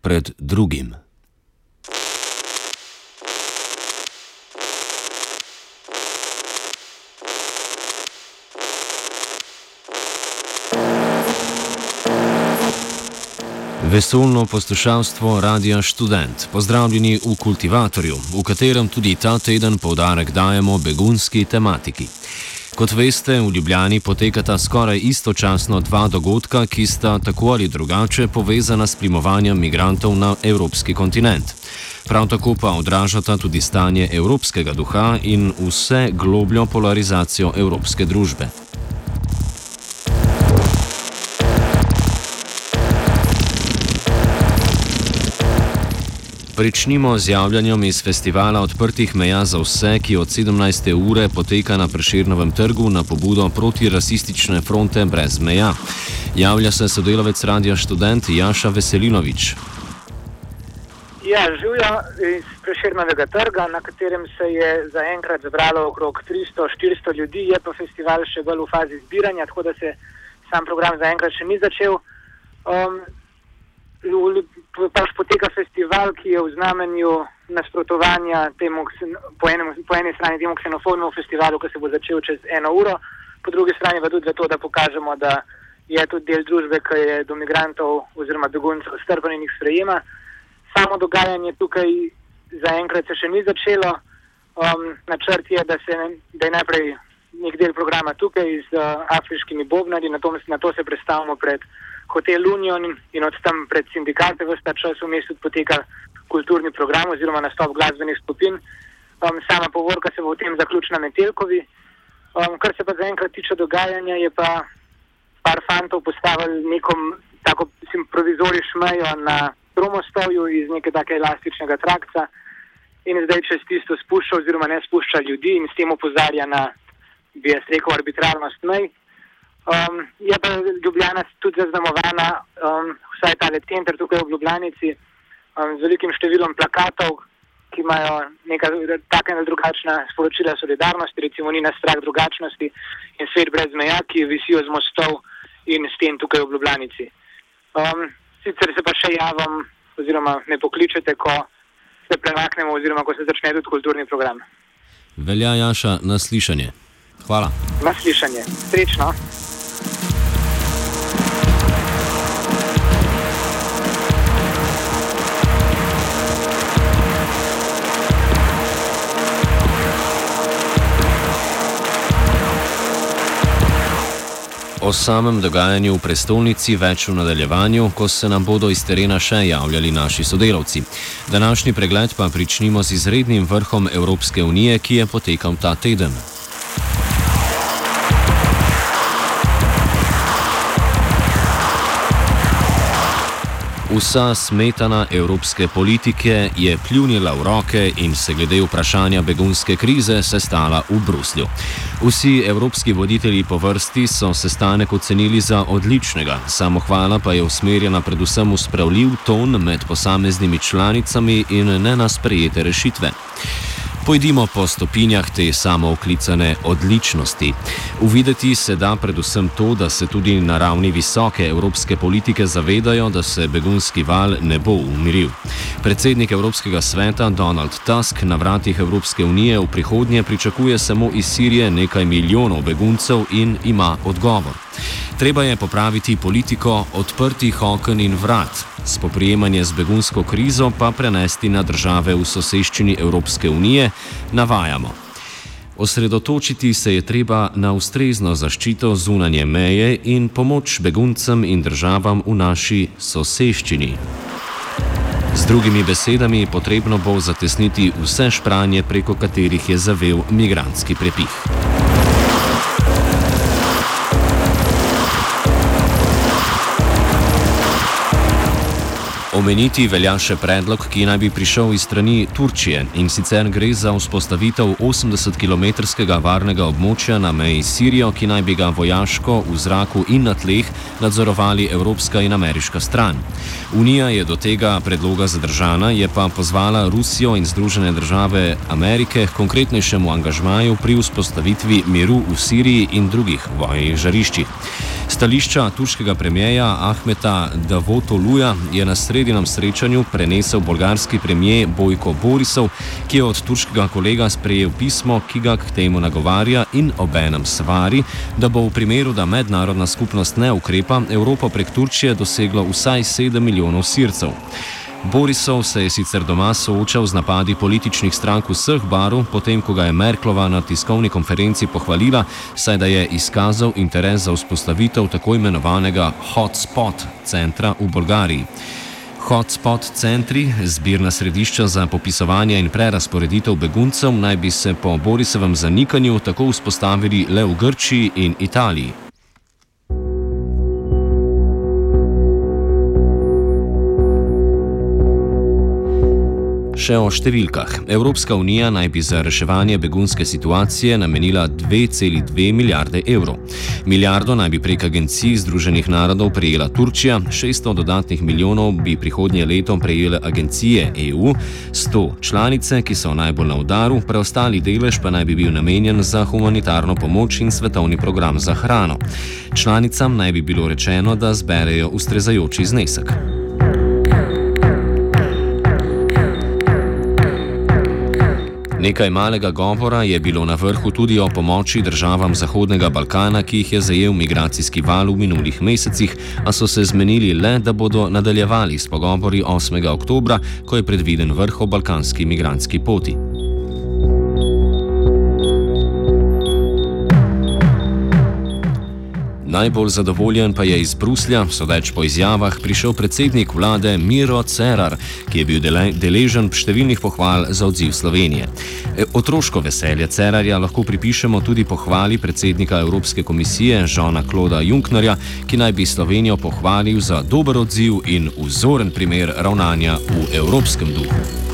pred drugim. Vesolno poslušalstvo Radia Student, pozdravljeni v Kultivatorju, v katerem tudi ta teden poudarek dajemo begunski tematiki. Kot veste, v Ljubljani potekata skoraj istočasno dva dogodka, ki sta tako ali drugače povezana s primovanjem migrantov na evropski kontinent. Prav tako pa odražata tudi stanje evropskega duha in vse globljo polarizacijo evropske družbe. Pričnimo z javljanjem iz festivala odprtih meja za vse, ki od 17. ure poteka na Preširnovem trgu na pobudo protirasistične fronte brez meja. Javlja se sodelavec radia študent Jaša Veselinovič. Ja, živijo iz Preširnovega trga, na katerem se je zaenkrat zbralo okrog 300-400 ljudi, je pa festival še bolj v fazi zbiranja, tako da se sam program zaenkrat še ni začel. Um, pač poteka festival, ki je v znamenju nasprotovanja temu, po, enem, po eni strani temu ksenofobnemu festivalu, ki se bo začel čez eno uro, po drugi strani pa tudi zato, da pokažemo, da je tudi del družbe, ki je do migrantov oziroma beguncev strpen in jih sprejema. Samo dogajanje tukaj zaenkrat se še ni začelo. Um, načrt je, da, se, da je najprej nek del programa tukaj z uh, afriškimi bobnari, na to, na to se predstavimo pred hotel Union in od tam pred sindikate v ta čas v mestu poteka kulturni program oziroma nastop glasbenih skupin. Um, sama povorka se bo v tem zaključila na Telkovi. Um, kar se pa zaenkrat tiče dogajanja, je pa par fantov postavili neko tako provizoriš mejo na promostovju iz neke take elastičnega trakca in zdaj čez tisto spušča oziroma ne spušča ljudi in s tem opozarja na, bi jaz rekel, arbitrarnost mej. Um, je pa Ljubljana tudi zaznamovana, um, vsaj ta le center tukaj v Ljubljanici, um, z velikim številom plakatov, ki imajo neka taka in drugačna sporočila solidarnosti, recimo ni na strah drugačnosti in svet brez meja, ki visijo z mostov in sten tukaj v Ljubljanici. Um, sicer se pa še javam, oziroma me pokličete, ko se premaknemo, oziroma ko se začne tudi kulturni program. Velja Jaša na slišanje. Hvala. Na slišanje. Srečno. O samem dogajanju v prestolnici več v nadaljevanju, ko se nam bodo iz terena še javljali naši sodelavci. Današnji pregled pa pričnimo z izrednim vrhom Evropske unije, ki je potekal ta teden. Vsa smetana evropske politike je pljunila v roke in se glede vprašanja begunske krize sestala v Bruslju. Vsi evropski voditelji po vrsti so sestanek ocenili za odličnega, samohvala pa je usmerjena predvsem v spravljiv ton med posameznimi članicami in ne na sprejete rešitve. Pojdimo po stopinjah te samooklicane odličnosti. Uvideti se da predvsem to, da se tudi na ravni visoke evropske politike zavedajo, da se begunski val ne bo umiril. Predsednik Evropskega sveta Donald Tusk na vratih Evropske unije v prihodnje pričakuje samo iz Sirije nekaj milijonov beguncev in ima odgovor. Treba je popraviti politiko odprtih okn in vrat, spoprijemanje z begunsko krizo pa prenesti na države v soseščini Evropske unije, navajamo. Osredotočiti se je treba na ustrezno zaščito zunanje meje in pomoč beguncem in državam v naši soseščini. Z drugimi besedami, potrebno bo zatesniti vse špranje, preko katerih je zavel migranski prepih. Omeniti velja še predlog, ki naj bi prišel iz strani Turčije in sicer gre za vzpostavitev 80-kilometrskega varnega območja na meji s Sirijo, ki naj bi ga vojaško v zraku in na tleh nadzorovali evropska in ameriška stran. Unija je do tega predloga zadržana, je pa pozvala Rusijo in Združene države Amerike k konkretnejšemu angažmaju pri vzpostavitvi miru v Siriji in drugih vojnih žariščih. Stališča turškega premijeja Ahmeta Davotoluja je na sredinem srečanju prenesel bolgarski premijer Bojko Borisov, ki je od turškega kolega sprejel pismo, ki ga k temu nagovarja in obenem svari, da bo v primeru, da mednarodna skupnost ne ukrepa, Evropa prek Turčije doseglo vsaj 7 milijonov sircev. Borisov se je sicer doma soočal z napadi političnih strank vseh barov, potem ko ga je Merklova na tiskovni konferenci pohvalila, saj da je izkazal interes za vzpostavitev tako imenovanega hotspot centra v Bolgariji. Hotspot centri, zbirna središča za popisovanje in prerasporeditev beguncev, naj bi se po Borisovem zanikanju tako vzpostavili le v Grčiji in Italiji. Še o številkah. Evropska unija naj bi za reševanje begunske situacije namenila 2,2 milijarde evrov. Milijardo naj bi prek agencij Združenih narodov prejela Turčija, 600 dodatnih milijonov bi prihodnje leto prejele agencije EU, 100 članice, ki so najbolj na udaru, preostali delež pa naj bi bil namenjen za humanitarno pomoč in svetovni program za hrano. Članicam naj bi bilo rečeno, da zberejo ustrezajoči znesek. Nekaj malega govora je bilo na vrhu tudi o pomoči državam Zahodnega Balkana, ki jih je zajel migracijski val v minulih mesecih, a so se zmenili le, da bodo nadaljevali s pogovori 8. oktobra, ko je predviden vrh o balkanski migranski poti. Najbolj zadovoljen pa je iz Bruslja, sodeč po izjavah, prišel predsednik vlade Miro Cerar, ki je bil deležen številnih pohval za odziv Slovenije. E, otroško veselje Cerarja lahko pripišemo tudi pohvali predsednika Evropske komisije Žona Kloda Junknerja, ki naj bi Slovenijo pohvalil za dober odziv in vzoren primer ravnanja v evropskem duhu.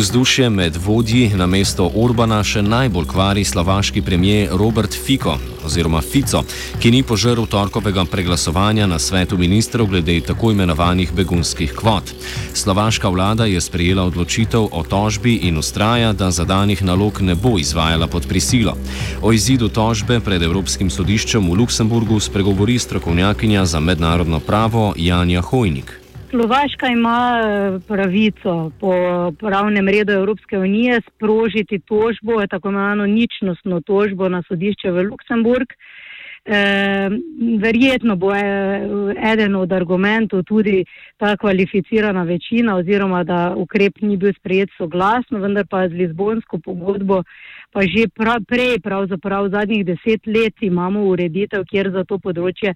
Vzdušje med vodji na mesto Orbana še najbolj kvari slovaški premijer Robert Fico, oziroma Fico, ki ni požrl torkovega preglasovanja na svetu ministrov glede tako imenovanih begunskih kvot. Slovaška vlada je sprejela odločitev o tožbi in ustraja, da zadanih nalog ne bo izvajala pod prisilo. O izidu tožbe pred Evropskim sodiščem v Luksemburgu spregovori strokovnjakinja za mednarodno pravo Janja Hojnik. Slovaška ima eh, pravico po pravnem redu Evropske unije sprožiti tožbo, tako imenovano ničnostno tožbo na sodišče v Luksemburg. E, verjetno bo eh, eden od argumentov tudi ta kvalificirana večina oziroma da ukrep ni bil sprejet soglasno, vendar pa z Lizbonsko pogodbo pa že pra, prej, pravzaprav zadnjih deset let imamo ureditev, kjer za to področje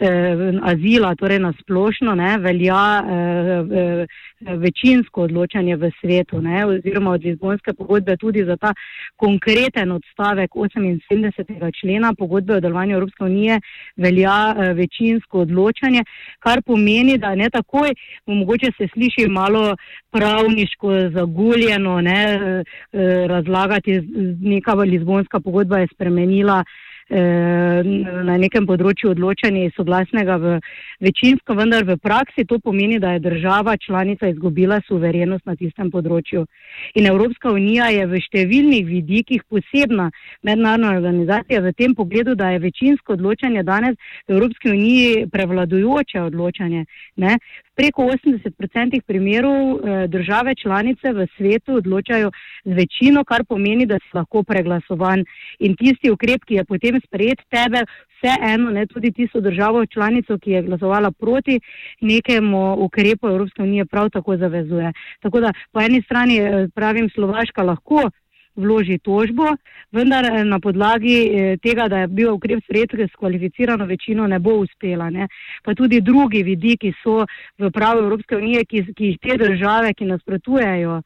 eh, azila, torej na splošno, ne, velja eh, eh, večinsko odločanje v svetu, ne, oziroma od Lizbonske pogodbe tudi za ta konkreten odstavek 78. člena pogodbe o delovanju Evropske unije velja eh, večinsko odločanje, kar pomeni, da ne takoj, mogoče se sliši malo pravniško zaguljeno, ne, eh, razlagati, neka Lizbonska pogodba je spremenila na nekem področju odločanja soglasnega v večinsko, vendar v praksi to pomeni, da je država članica izgubila suverenost na tistem področju. In Evropska unija je v številnih vidikih posebna mednarodna organizacija v tem pogledu, da je večinsko odločanje danes v Evropski uniji prevladujoče odločanje. Ne? Preko 80% primerov eh, države članice v svetu odločajo z večino, kar pomeni, da si lahko preglasovan. In tisti ukrep, ki je potem sprejet tebe, vseeno, ne tudi tisto državo članico, ki je glasovala proti nekemu ukrepu Evropske unije, prav tako zavezuje. Tako da po eni strani eh, pravim, Slovaška lahko vloži tožbo, vendar eh, na podlagi eh, tega, da je bil ukrep sprejet s kvalificirano večino, ne bo uspela. Ne. Pa tudi drugi vidiki so v pravu Evropske unije, ki, ki jih te države, ki nasprotujejo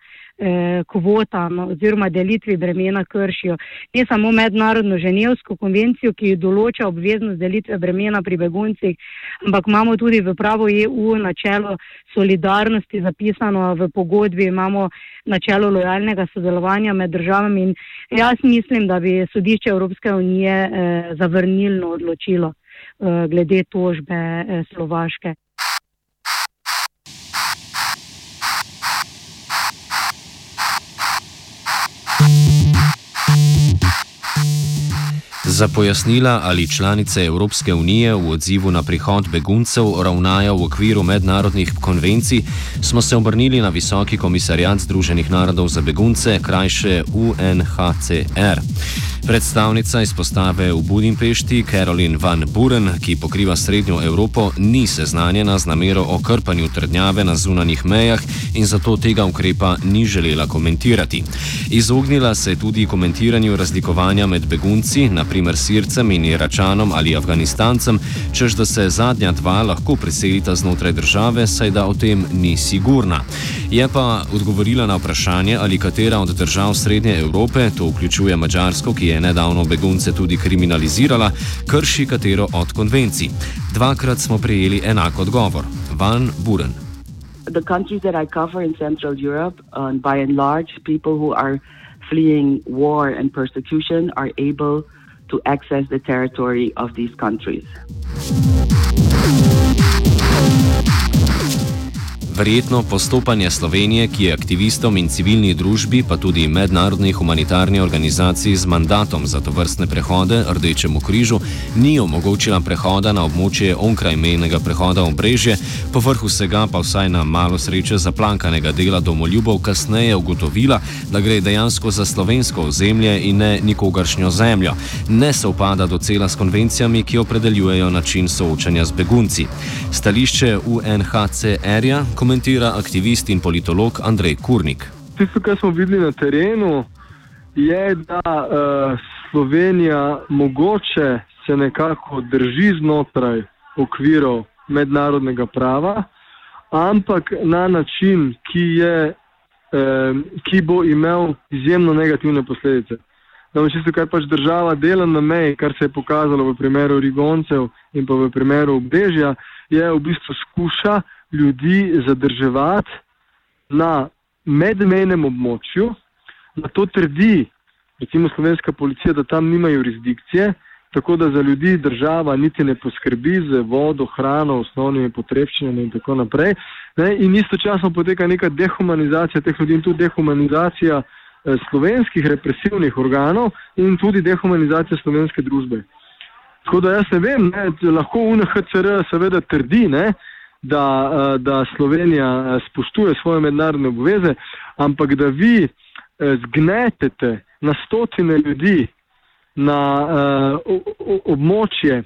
kvotam oziroma delitvi bremena kršijo. Ne samo mednarodno ženevsko konvencijo, ki določa obveznost delitve bremena pri beguncih, ampak imamo tudi v pravo EU načelo solidarnosti zapisano v pogodbi, imamo načelo lojalnega sodelovanja med državami in jaz mislim, da bi sodišče Evropske unije eh, zavrnilno odločilo eh, glede tožbe eh, Slovaške. Za pojasnila, ali članice Evropske unije v odzivu na prihod beguncev ravnajo v okviru mednarodnih konvencij, smo se obrnili na Visoki komisarjat Združenih narodov za begunce, krajše UNHCR. Predstavnica izpostave v Budimpešti, Carolyn Van Buren, ki pokriva srednjo Evropo, ni seznanjena z namero o krpanju trdnjave na zunanjih mejah in zato tega ukrepa ni želela komentirati. Izognila se je tudi komentiranju razlikovanja med begunci, naprimer Sircem in Iračanom ali Afganistancem, čež da se zadnja dva lahko preselita znotraj države, saj da o tem ni sigurna. Je pa odgovorila na vprašanje, ali katera od držav Srednje Evrope, to vključuje Mačarsko, ki je nedavno begunce tudi kriminalizirala, krši katero od konvencij. Dvakrat smo prejeli enak odgovor. Van Buren. The countries that I cover in Central Europe, uh, by and large, people who are fleeing war and persecution are able to access the territory of these countries. Verjetno postopanje Slovenije, ki je aktivistom in civilni družbi, pa tudi mednarodni humanitarni organizaciji z mandatom za to vrstne prehode Rdečemu križu, ni omogočila prehoda na območje onkraj mejnega prehoda Obrežje, povrh vsega pa vsaj na malo sreče zaplankanega dela domoljubov kasneje ugotovila, da gre dejansko za slovensko ozemlje in ne nikogaršnjo zemljo. Ne se upada do cela s konvencijami, ki opredeljujejo način soočanja z begunci. Stališče UNHCR-ja, komentira aktivist in politolog Andrej Kurnik. Tisto, kar smo videli na terenu, je, da uh, Slovenija mogoče se nekako drži znotraj okvirov mednarodnega prava, ampak na način, ki, je, eh, ki bo imel izjemno negativne posledice. Čisto, kar pač država dela na meji, kar se je pokazalo v primeru Rigoncev in pa v primeru Obdežja, je v bistvu skuša ljudi zadrževati na medmejnem območju, na to trdi, recimo slovenska policija, da tam nima jurisdikcije, tako da za ljudi država niti ne poskrbi z vodo, hrano, osnovnimi potrebščinami in tako naprej. Ne? In istočasno poteka neka dehumanizacija teh ljudi in tudi dehumanizacija eh, slovenskih represivnih organov in tudi dehumanizacija slovenske družbe. Tako da jaz ne vem, ne, lahko UNHCR seveda trdi, ne, da, eh, da Slovenija eh, spoštuje svoje mednarodne obveze, ampak da vi eh, zgnetete na stotine ljudi na območje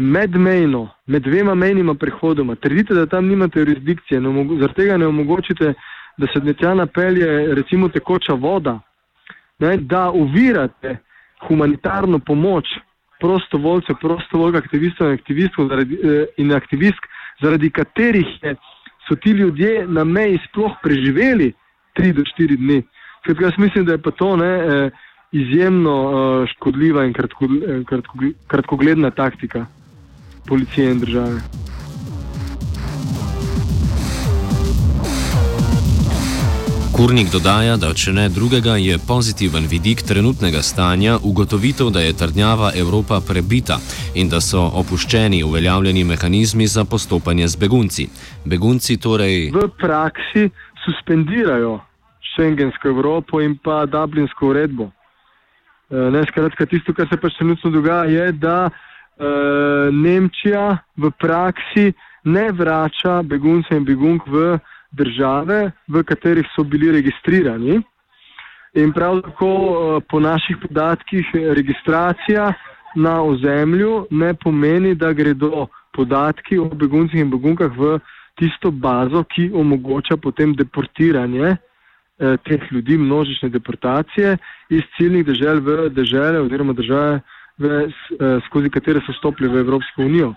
medmejno, med dvema mejnima prehodoma, trdite, da tam nimate jurisdikcije, zaradi tega ne omogočite, da se tja napelje recimo tekoča voda, ne, da uvirate humanitarno pomoč prostovoljcev, prostovoljk, aktivistov in aktivistov zaradi, in aktivistk, zaradi katerih so ti ljudje na meji sploh preživeli 3 do 4 dni. Ker jaz mislim, da je pa to ne, eh, izjemno eh, škodljiva in kratko, eh, kratko, kratkogledna taktika policije in države. Kurnik dodaja, da če ne drugega, je pozitiven vidik trenutnega stanja ugotovitev, da je trdnjava Evropa prebita in da so opuščeni uveljavljeni mehanizmi za postopanje z begunci. Begunci torej. V praksi suspendirajo šengensko Evropo in pa Dublinsko uredbo. Eh, ne, skratka, tisto, kar se pač trenutno dogaja, je, da uh, Nemčija v praksi ne vrača beguncev in begunk v države, v katerih so bili registrirani. In prav tako uh, po naših podatkih registracija na ozemlju ne pomeni, da gredo podatki o beguncih in begunkah v tisto bazo, ki omogoča potem deportiranje eh, teh ljudi, množične deportacije iz ciljnih držav v države oziroma države, v, eh, skozi katere so stopili v Evropsko unijo.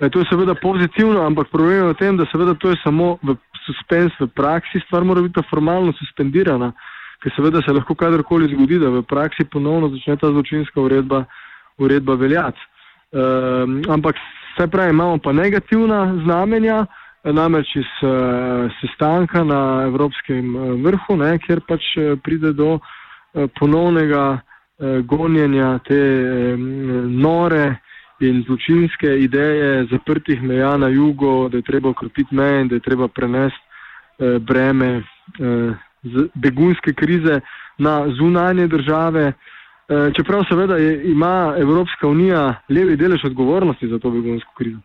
Eh, to je seveda pozitivno, ampak problem je v tem, da seveda to je samo v suspens v praksi, stvar mora biti formalno suspendirana, ker seveda se lahko kadarkoli zgodi, da v praksi ponovno začne ta zločinska uredba, uredba veljati. Um, ampak vse pravi, imamo pa negativna znamenja, namreč iz uh, sestanka na Evropskem vrhu, ne, kjer pač pride do uh, ponovnega uh, gonjenja te um, nore in zločinske ideje zaprtih meja na jugo, da je treba okrepiti meje in da je treba prenesti uh, breme uh, begunske krize na zunanje države. Čeprav seveda je, ima Evropska unija levi delež odgovornosti za to begunsko krizo.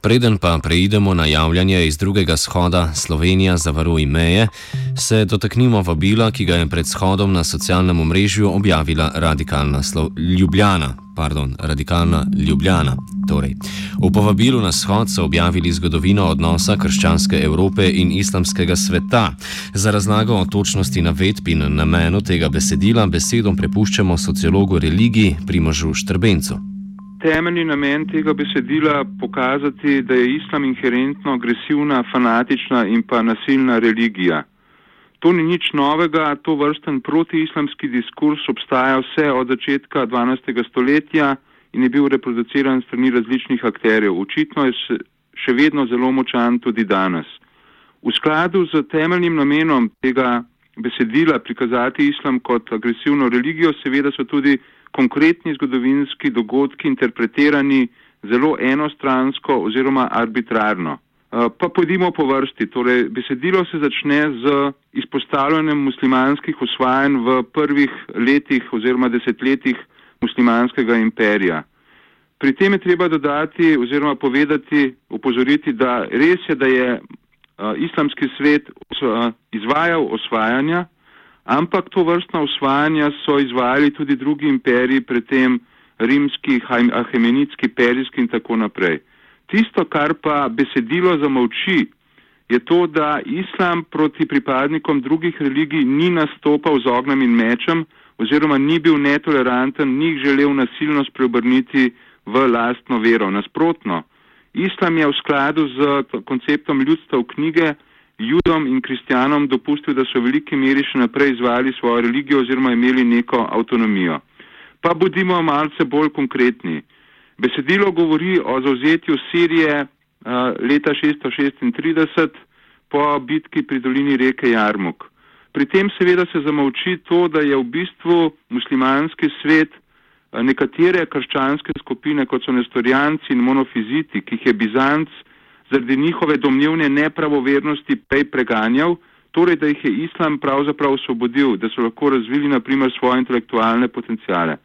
Preden pa preidemo na javljanje iz drugega shoda Slovenija zavaruj meje, se dotaknimo vabila, ki ga je pred shodom na socialnem omrežju objavila radikalna Slo Ljubljana. Pardon, radikalna Ljubljana. Torej, v povabilu na shod so objavili zgodovino odnosa krščanske Evrope in islamskega sveta. Za razlago o točnosti navedb in namenu tega besedila besedom prepuščamo sociologu religiji Primožu Štrbencu temeljni namen tega besedila pokazati, da je islam inherentno agresivna, fanatična in pa nasilna religija. To ni nič novega, to vrsten protiislamski diskurs obstaja vse od začetka 12. stoletja in je bil reproduciran strani različnih akterjev. Očitno je še vedno zelo močan tudi danes. V skladu z temeljnim namenom tega besedila prikazati islam kot agresivno religijo, seveda so tudi konkretni zgodovinski dogodki interpretirani zelo enostransko oziroma arbitrarno. Eh, pa pojdimo po vrsti. Torej, besedilo se začne z izpostavljanjem muslimanskih osvajanj v prvih letih oziroma desetletjih muslimanskega imperija. Pri tem je treba dodati oziroma povedati, upozoriti, da res je, da je uh, islamski svet uh, izvajal osvajanja, ampak to vrstna osvajanja so izvajali tudi drugi imperiji, predtem rimski, ahemenitski, perijski in tako naprej. Tisto, kar pa besedilo zamolči, je to, da islam proti pripadnikom drugih religij ni nastopal z ognjem in mečem oziroma ni bil netoleranten, ni jih želel nasilno spreobrniti v lastno vero. Nasprotno, islam je v skladu z konceptom ljudstva v knjige judom in kristjanom dopustil, da so v veliki meri še naprej izvajali svojo religijo oziroma imeli neko avtonomijo. Pa bodimo malce bolj konkretni. Besedilo govori o zauzetju Sirije uh, leta 636 po bitki pri dolini reke Jarmuk. Pri tem seveda se zamolči to, da je v bistvu muslimanski svet nekatere krščanske skupine, kot so nestorijanci in monofiziti, ki jih je Bizanc zaradi njihove domnevne nepravovernosti prej preganjal, torej da jih je islam pravzaprav osvobodil, da so lahko razvili naprimer svoje intelektualne potencijale.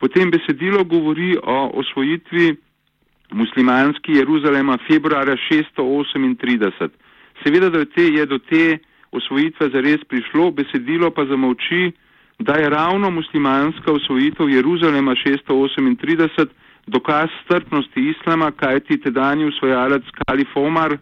Potem besedilo govori o osvojitvi muslimanski Jeruzalema februarja 638. Seveda, da te je do te osvojitve zares prišlo, besedilo pa zamovči, da je ravno muslimanska osvojitev Jeruzalema 638 dokaz strpnosti islama, kajti tedajni usvojalec Kalif Omar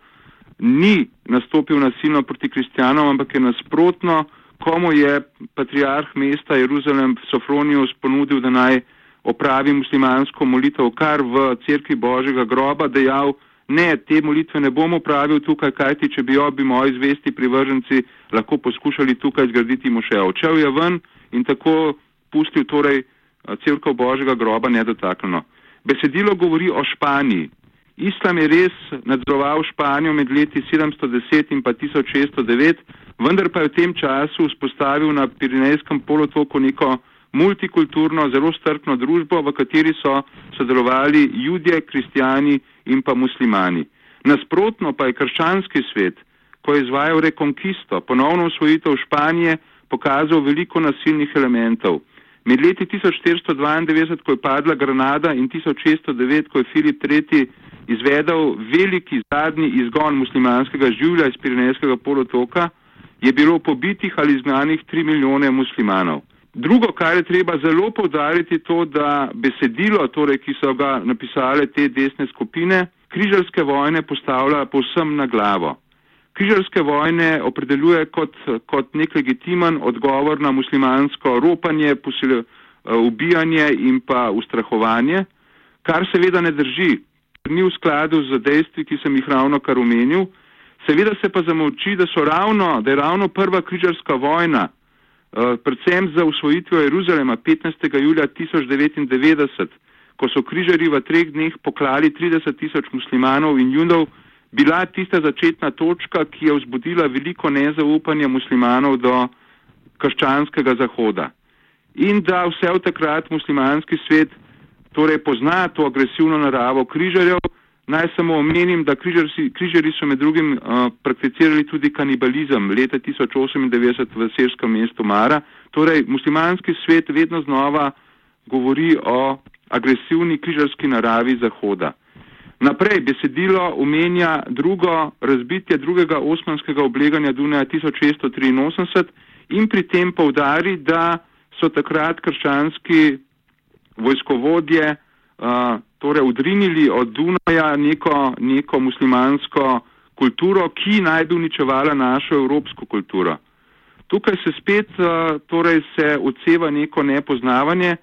ni nastopil nasilno proti kristjanom, ampak je nasprotno, komu je patriarh mesta Jeruzalem Sofronius ponudil, da naj opravi muslimansko molitev kar v cerkvi Božjega groba, dejal, ne, te molitve ne bom opravil tukaj, kajti če bi jo bi moji zvesti privrženci lahko poskušali tukaj zgraditi mošejo. Očel je ven in tako pustil torej cerkev Božjega groba nedotaknjeno. Besedilo govori o Španiji. Islam je res nadzoroval Španijo med leti 710 in pa 1609, vendar pa je v tem času vzpostavil na Pirinejskem polotoku neko multikulturno, zelo strpno družbo, v kateri so sodelovali ljudje, kristijani in pa muslimani. Nasprotno pa je krščanski svet, ko je izvajal rekonkisto, ponovno usvojitev Španije, pokazal veliko nasilnih elementov. Med leti 1492, ko je padla Granada in 1609, ko je Filip III. izvedel veliki zadnji izgon muslimanskega življa iz Pirinejskega polotoka, je bilo pobitih ali izgnanih 3 milijone muslimanov. Drugo, kar je treba zelo povdariti, je to, da besedilo, torej, ki so ga napisale te desne skupine, križarske vojne postavlja povsem na glavo. Križarske vojne opredeljuje kot, kot nek legitimen odgovor na muslimansko ropanje, posilje, ubijanje in pa ustrahovanje, kar seveda ne drži, ni v skladu z dejstvi, ki sem jih ravno kar omenil. Seveda se pa zamovči, da, ravno, da je ravno prva križarska vojna, uh, predvsem za usvojitvijo Jeruzalema 15. julija 1099, ko so križari v treh dneh poklali 30 tisoč muslimanov in judov, bila tista začetna točka, ki je vzbudila veliko nezaupanja muslimanov do krščanskega zahoda. In da vse od takrat muslimanski svet torej pozna to agresivno naravo križarjev, naj samo omenim, da križari, križari so med drugim uh, prakticirali tudi kanibalizem leta 1098 v serskem mestu Mara. Torej, muslimanski svet vedno znova govori o agresivni križarski naravi Zahoda. Naprej besedilo omenja drugo razbitje drugega osmanskega obleganja Dunaja 1683 in pri tem povdari, da so takrat krščanski vojskovodje uh, torej udrinili od Dunaja neko, neko muslimansko kulturo, ki naj bi uničevala našo evropsko kulturo. Tukaj se spet uh, torej se odseva neko nepoznavanje,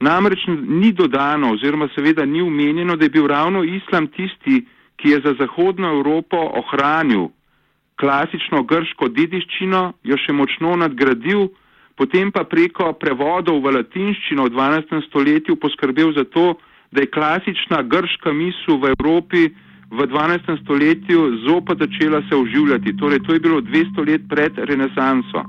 namreč ni dodano oziroma seveda ni umenjeno, da je bil ravno islam tisti, ki je za zahodno Evropo ohranil klasično grško dediščino, jo še močno nadgradil, potem pa preko prevodov v latinščino v 12. stoletju poskrbel za to, da je klasična grška misel v Evropi v 12. stoletju zopet začela se oživljati. Torej, to je bilo 200 let pred renesanso.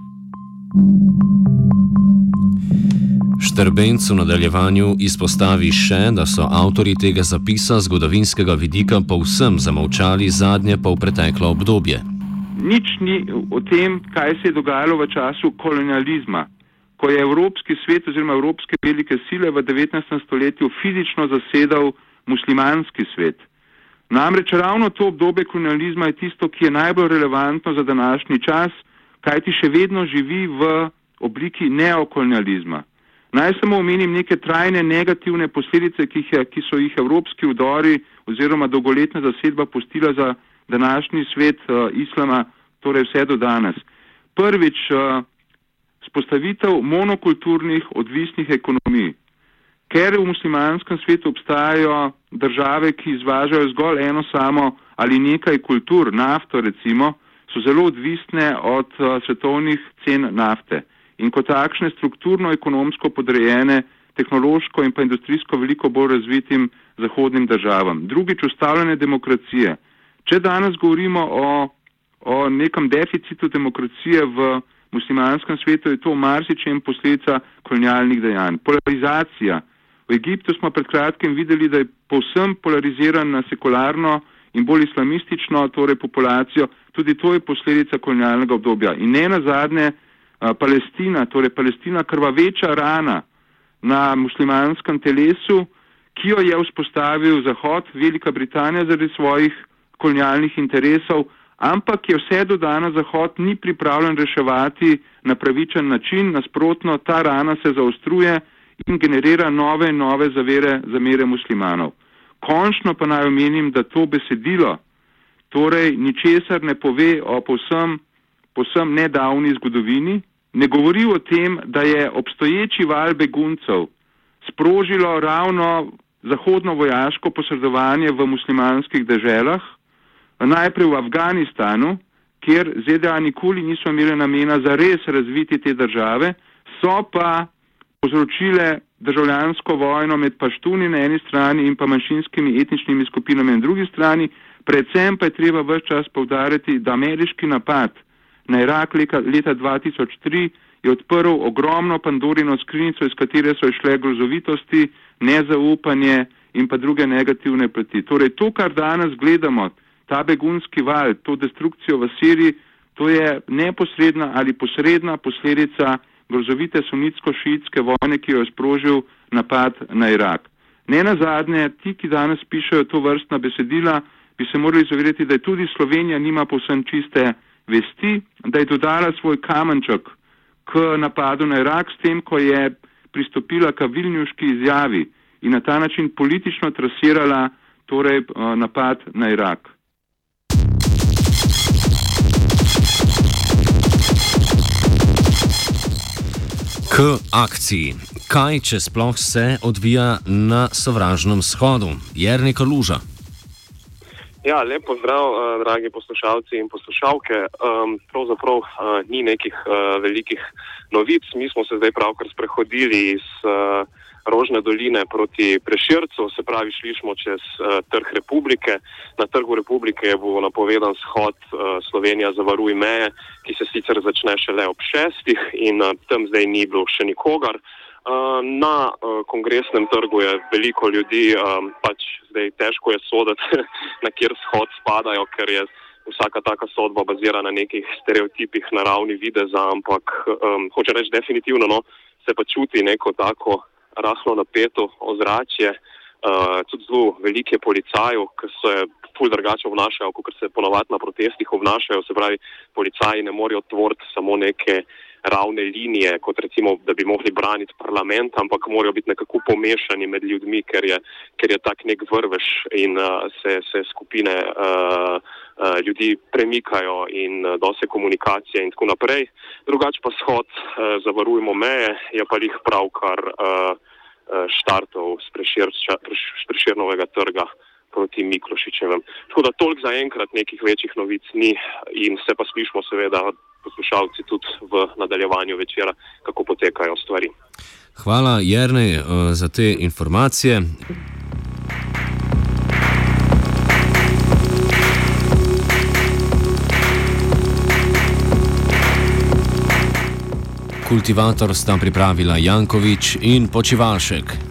Štrbenc v nadaljevanju izpostavi še, da so avtori tega zapisa zgodovinskega vidika povsem zamolčali zadnje polpreteklo obdobje nič ni o tem, kaj se je dogajalo v času kolonializma, ko je evropski svet oziroma evropske velike sile v 19. stoletju fizično zasedal muslimanski svet. Namreč ravno to obdobje kolonializma je tisto, ki je najbolj relevantno za današnji čas, kajti še vedno živi v obliki neokolonializma. Naj samo omenim neke trajne negativne posledice, ki, je, ki so jih evropski vdori oziroma dolgoletna zasedba postila za današnji svet uh, islama, torej vse do danes. Prvič, uh, spostavitev monokulturnih odvisnih ekonomij. Ker v muslimanskem svetu obstajajo države, ki izvažajo zgolj eno samo ali nekaj kultur, nafto recimo, so zelo odvisne od uh, svetovnih cen nafte in kot takšne strukturno ekonomsko podrejene tehnološko in pa industrijsko veliko bolj razvitim zahodnim državam. Drugič, ustavljanje demokracije. Če danes govorimo o, o nekem deficitu demokracije v muslimanskem svetu, je to marsičem posledica kolonialnih dejanj. Polarizacija. V Egiptu smo pred kratkim videli, da je povsem polariziran na sekularno in bolj islamistično, torej populacijo. Tudi to je posledica kolonialnega obdobja. In ne na zadnje, Palestina, torej Palestina krvaveča rana na muslimanskem telesu, ki jo je vzpostavil Zahod, Velika Britanija zaradi svojih kolonialnih interesov, ampak je vse do danes Zahod ni pripravljen reševati na pravičen način, nasprotno ta rana se zaostruje in generira nove in nove zavere, zamere muslimanov. Končno pa naj omenim, da to besedilo torej ničesar ne pove o posem, posem nedavni zgodovini, ne govori o tem, da je obstoječi val beguncev sprožilo ravno zahodno vojaško posredovanje v muslimanskih deželah, najprej v Afganistanu, kjer ZDA nikoli niso imeli namena za res razviti te države, so pa povzročile državljansko vojno med paštuni na eni strani in pa manjšinskimi etničnimi skupinami na drugi strani. Predvsem pa je treba vse čas povdariti, da ameriški napad na Irak leta 2003 je odprl ogromno pandorino skrinjico, iz katere so išle grozovitosti, nezaupanje in pa druge negativne plati. Torej, to, kar danes gledamo, ta begunski val, to destrukcijo v Siriji, to je neposredna ali posredna posledica grozovite sunitsko-šiitske vojne, ki jo je sprožil napad na Irak. Ne na zadnje, ti, ki danes pišejo to vrstna besedila, bi se morali zavedati, da tudi Slovenija nima povsem čiste vesti, da je dodala svoj kamenček k napadu na Irak s tem, ko je pristopila k Vilnjuški izjavi in na ta način politično trasirala torej, eh, napad na Irak. K akciji. Kaj, če sploh se odvija na sovražnem shodu? Jernika Luža. Ja, lep pozdrav, uh, dragi poslušalci in poslušalke. Um, pravzaprav uh, ni nekih uh, velikih novic. Mi smo se zdaj pravkar sprehodili iz uh, Rožne doline proti Prešircu, se pravi, šli smo čez uh, trg Republike. Na trgu Republike je bil napovedan shod uh, Slovenija zavaruj meje, ki se sicer začne šele ob šestih in uh, tam zdaj ni bilo še nikogar. Uh, na uh, kongresnem trgu je veliko ljudi, um, pač zdaj težko je soditi, na kjer shod spadajo, ker je vsaka taka sodba bazirana na nekih stereotipih na ravni videza, ampak um, hoče reči definitivno, no, se pa čuti neko tako rahlo napeto ozračje, uh, tudi zelo velike policajev, ki se ful drugače obnašajo, kot se ponovadi na protestih obnašajo, se pravi, policaji ne morejo tvoriti samo neke ravne linije, kot recimo, da bi mogli braniti parlament, ampak morajo biti nekako pomešani med ljudmi, ker je, ker je tak nek vrvež in uh, se, se skupine uh, uh, ljudi premikajo in uh, dose komunikacije in tako naprej. Drugač pa shod uh, zavarujemo meje, je pa jih pravkar uh, štartov z preširnovega trga proti Miklošičevem. Tako da toliko za enkrat nekih večjih novic ni in se pa slišmo seveda poslušalci tudi v nadaljevanju večera, kako potekajo stvari. Hvala, Jrnej, eh, za te informacije. Kultivator sta pripravila Jankovič in Počivalšek.